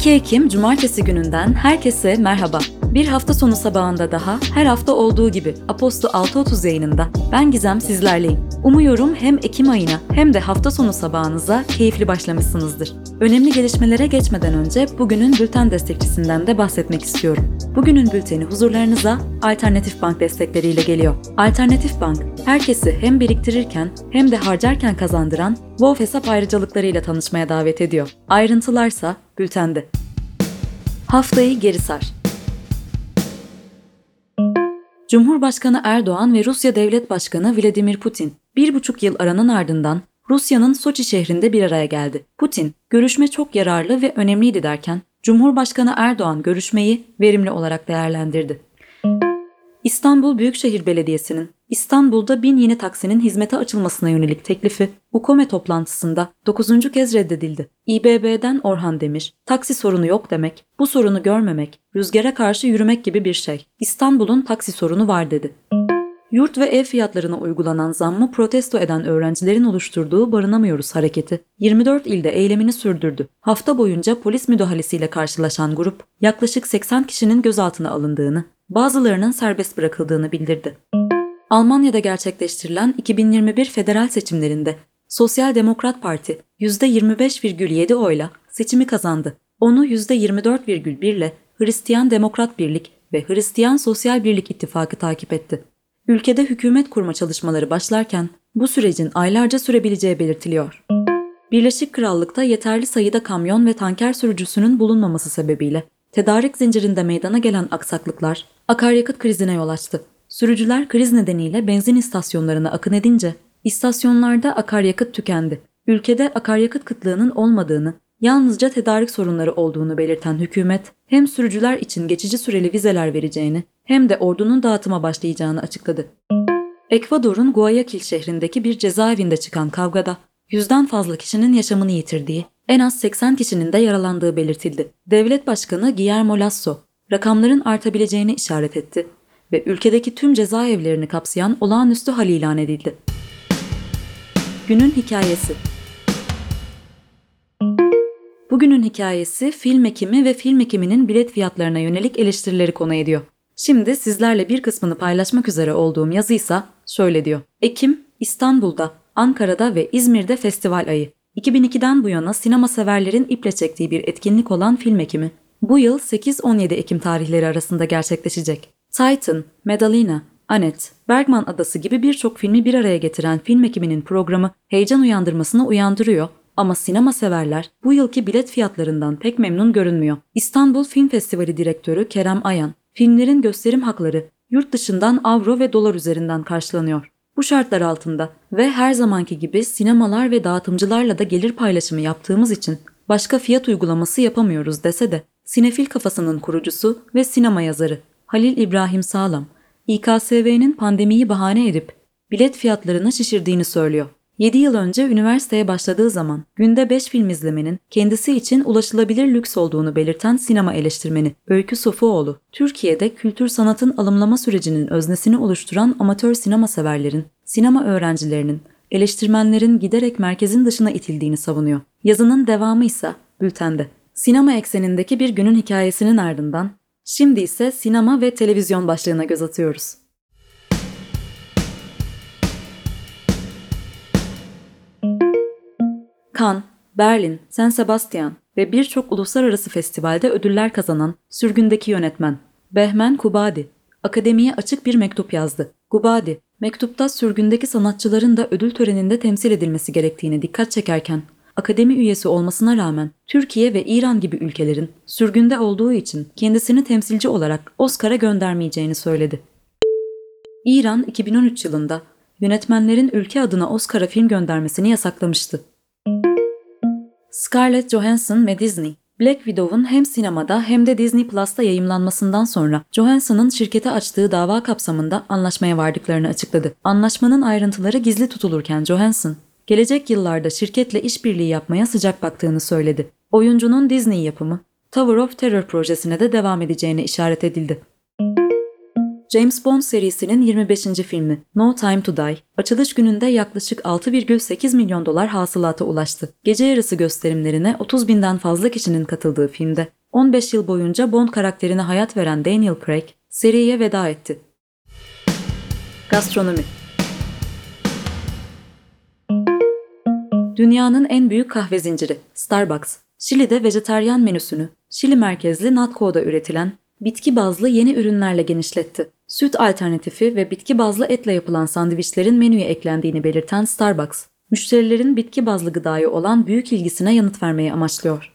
2 Ekim Cumartesi gününden herkese merhaba. Bir hafta sonu sabahında daha her hafta olduğu gibi Aposto 6.30 yayınında ben Gizem sizlerleyim. Umuyorum hem Ekim ayına hem de hafta sonu sabahınıza keyifli başlamışsınızdır. Önemli gelişmelere geçmeden önce bugünün bülten destekçisinden de bahsetmek istiyorum. Bugünün bülteni huzurlarınıza Alternatif Bank destekleriyle geliyor. Alternatif Bank, herkesi hem biriktirirken hem de harcarken kazandıran Wolf hesap ayrıcalıklarıyla tanışmaya davet ediyor. Ayrıntılarsa bültende. Haftayı geri sar. Cumhurbaşkanı Erdoğan ve Rusya Devlet Başkanı Vladimir Putin bir buçuk yıl aranın ardından Rusya'nın Soçi şehrinde bir araya geldi. Putin, görüşme çok yararlı ve önemliydi derken, Cumhurbaşkanı Erdoğan görüşmeyi verimli olarak değerlendirdi. İstanbul Büyükşehir Belediyesi'nin İstanbul'da bin yeni taksinin hizmete açılmasına yönelik teklifi UKOME toplantısında 9. kez reddedildi. İBB'den Orhan Demir, taksi sorunu yok demek, bu sorunu görmemek, rüzgara karşı yürümek gibi bir şey. İstanbul'un taksi sorunu var dedi. Yurt ve ev fiyatlarına uygulanan zammı protesto eden öğrencilerin oluşturduğu Barınamıyoruz hareketi 24 ilde eylemini sürdürdü. Hafta boyunca polis müdahalesiyle karşılaşan grup yaklaşık 80 kişinin gözaltına alındığını, bazılarının serbest bırakıldığını bildirdi. Almanya'da gerçekleştirilen 2021 federal seçimlerinde Sosyal Demokrat Parti %25,7 oyla seçimi kazandı. Onu %24,1 ile Hristiyan Demokrat Birlik ve Hristiyan Sosyal Birlik İttifakı takip etti. Ülkede hükümet kurma çalışmaları başlarken bu sürecin aylarca sürebileceği belirtiliyor. Birleşik Krallık'ta yeterli sayıda kamyon ve tanker sürücüsünün bulunmaması sebebiyle tedarik zincirinde meydana gelen aksaklıklar akaryakıt krizine yol açtı. Sürücüler kriz nedeniyle benzin istasyonlarına akın edince istasyonlarda akaryakıt tükendi. Ülkede akaryakıt kıtlığının olmadığını, yalnızca tedarik sorunları olduğunu belirten hükümet hem sürücüler için geçici süreli vizeler vereceğini hem de ordunun dağıtıma başlayacağını açıkladı. Ekvador'un Guayaquil şehrindeki bir cezaevinde çıkan kavgada yüzden fazla kişinin yaşamını yitirdiği, en az 80 kişinin de yaralandığı belirtildi. Devlet Başkanı Guillermo Lasso, rakamların artabileceğini işaret etti ve ülkedeki tüm cezaevlerini kapsayan olağanüstü hal ilan edildi. Günün hikayesi Bugünün hikayesi film ekimi ve film ekiminin bilet fiyatlarına yönelik eleştirileri konu ediyor. Şimdi sizlerle bir kısmını paylaşmak üzere olduğum yazıysa şöyle diyor. Ekim, İstanbul'da, Ankara'da ve İzmir'de festival ayı. 2002'den bu yana sinema severlerin iple çektiği bir etkinlik olan film ekimi. Bu yıl 8-17 Ekim tarihleri arasında gerçekleşecek. Titan, Medalina, Anet, Bergman Adası gibi birçok filmi bir araya getiren film ekiminin programı heyecan uyandırmasını uyandırıyor ama sinema severler bu yılki bilet fiyatlarından pek memnun görünmüyor. İstanbul Film Festivali direktörü Kerem Ayan, filmlerin gösterim hakları yurt dışından avro ve dolar üzerinden karşılanıyor. Bu şartlar altında ve her zamanki gibi sinemalar ve dağıtımcılarla da gelir paylaşımı yaptığımız için başka fiyat uygulaması yapamıyoruz dese de Sinefil kafasının kurucusu ve sinema yazarı Halil İbrahim Sağlam, İKSV'nin pandemiyi bahane edip bilet fiyatlarını şişirdiğini söylüyor. 7 yıl önce üniversiteye başladığı zaman günde 5 film izlemenin kendisi için ulaşılabilir lüks olduğunu belirten sinema eleştirmeni Öykü Sofuoğlu, Türkiye'de kültür sanatın alımlama sürecinin öznesini oluşturan amatör sinema severlerin, sinema öğrencilerinin, eleştirmenlerin giderek merkezin dışına itildiğini savunuyor. Yazının devamı ise bültende. Sinema eksenindeki bir günün hikayesinin ardından şimdi ise sinema ve televizyon başlığına göz atıyoruz. Cannes, Berlin, San Sebastian ve birçok uluslararası festivalde ödüller kazanan sürgündeki yönetmen Behmen Kubadi, akademiye açık bir mektup yazdı. Kubadi, mektupta sürgündeki sanatçıların da ödül töreninde temsil edilmesi gerektiğini dikkat çekerken, akademi üyesi olmasına rağmen Türkiye ve İran gibi ülkelerin sürgünde olduğu için kendisini temsilci olarak Oscar'a göndermeyeceğini söyledi. İran 2013 yılında yönetmenlerin ülke adına Oscar'a film göndermesini yasaklamıştı. Scarlett Johansson ve Disney Black Widow'un hem sinemada hem de Disney Plus'ta yayımlanmasından sonra Johansson'ın şirkete açtığı dava kapsamında anlaşmaya vardıklarını açıkladı. Anlaşmanın ayrıntıları gizli tutulurken Johansson, gelecek yıllarda şirketle işbirliği yapmaya sıcak baktığını söyledi. Oyuncunun Disney yapımı Tower of Terror projesine de devam edeceğine işaret edildi. James Bond serisinin 25. filmi No Time to Die, açılış gününde yaklaşık 6,8 milyon dolar hasılata ulaştı. Gece yarısı gösterimlerine 30 binden fazla kişinin katıldığı filmde 15 yıl boyunca Bond karakterine hayat veren Daniel Craig seriye veda etti. Gastronomi Dünyanın en büyük kahve zinciri Starbucks, Şili'de vejetaryen menüsünü Şili merkezli Natco'da üretilen bitki bazlı yeni ürünlerle genişletti. Süt alternatifi ve bitki bazlı etle yapılan sandviçlerin menüye eklendiğini belirten Starbucks, müşterilerin bitki bazlı gıdaya olan büyük ilgisine yanıt vermeyi amaçlıyor.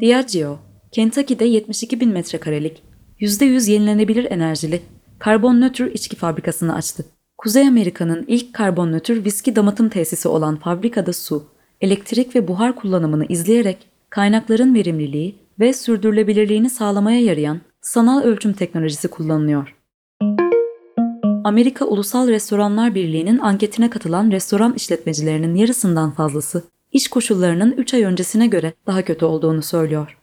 Diageo, Kentucky'de 72 bin metrekarelik, %100 yenilenebilir enerjili, karbon nötr içki fabrikasını açtı. Kuzey Amerika'nın ilk karbon nötr viski damıtım tesisi olan fabrikada su, elektrik ve buhar kullanımını izleyerek kaynakların verimliliği ve sürdürülebilirliğini sağlamaya yarayan sanal ölçüm teknolojisi kullanılıyor. Amerika Ulusal Restoranlar Birliği'nin anketine katılan restoran işletmecilerinin yarısından fazlası iş koşullarının 3 ay öncesine göre daha kötü olduğunu söylüyor.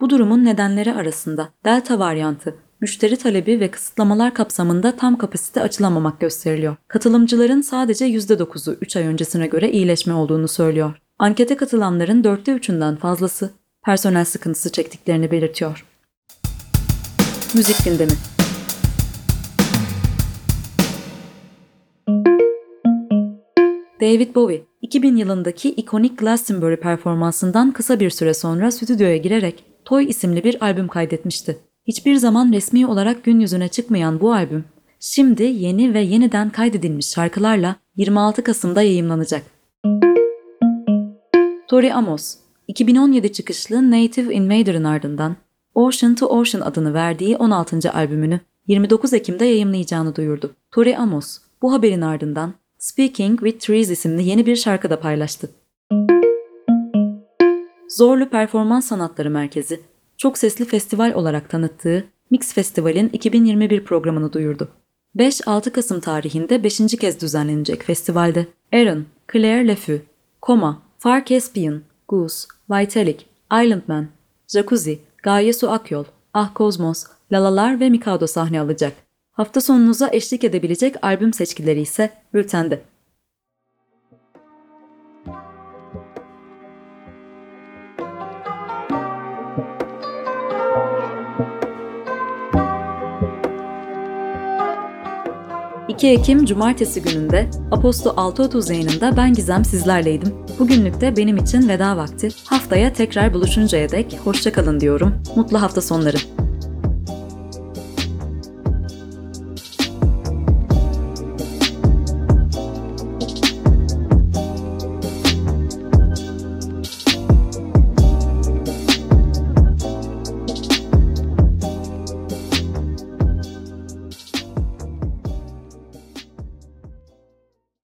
Bu durumun nedenleri arasında Delta varyantı, müşteri talebi ve kısıtlamalar kapsamında tam kapasite açılamamak gösteriliyor. Katılımcıların sadece %9'u 3 ay öncesine göre iyileşme olduğunu söylüyor. Ankete katılanların dörtte üçünden fazlası personel sıkıntısı çektiklerini belirtiyor. Müzik gündemi David Bowie, 2000 yılındaki ikonik Glastonbury performansından kısa bir süre sonra stüdyoya girerek Toy isimli bir albüm kaydetmişti. Hiçbir zaman resmi olarak gün yüzüne çıkmayan bu albüm, şimdi yeni ve yeniden kaydedilmiş şarkılarla 26 Kasım'da yayımlanacak. Tori Amos, 2017 çıkışlı Native Invader'ın ardından Ocean to Ocean adını verdiği 16. albümünü 29 Ekim'de yayımlayacağını duyurdu. Tori Amos, bu haberin ardından Speaking with Trees isimli yeni bir şarkı da paylaştı. Zorlu Performans Sanatları Merkezi, çok sesli festival olarak tanıttığı Mix Festival'in 2021 programını duyurdu. 5-6 Kasım tarihinde 5. kez düzenlenecek festivalde Aaron, Claire Lefeu, Koma, Far Caspian, Goose, Vitalik, Island Man, Jacuzzi, Gaye Su Akyol, Ah Kozmos, Lalalar ve Mikado sahne alacak. Hafta sonunuza eşlik edebilecek albüm seçkileri ise bültende. ...2 Ekim Cumartesi gününde Aposto 6.30 yayınında ben Gizem sizlerleydim. Bugünlük de benim için veda vakti. Haftaya tekrar buluşuncaya dek hoşçakalın diyorum. Mutlu hafta sonları.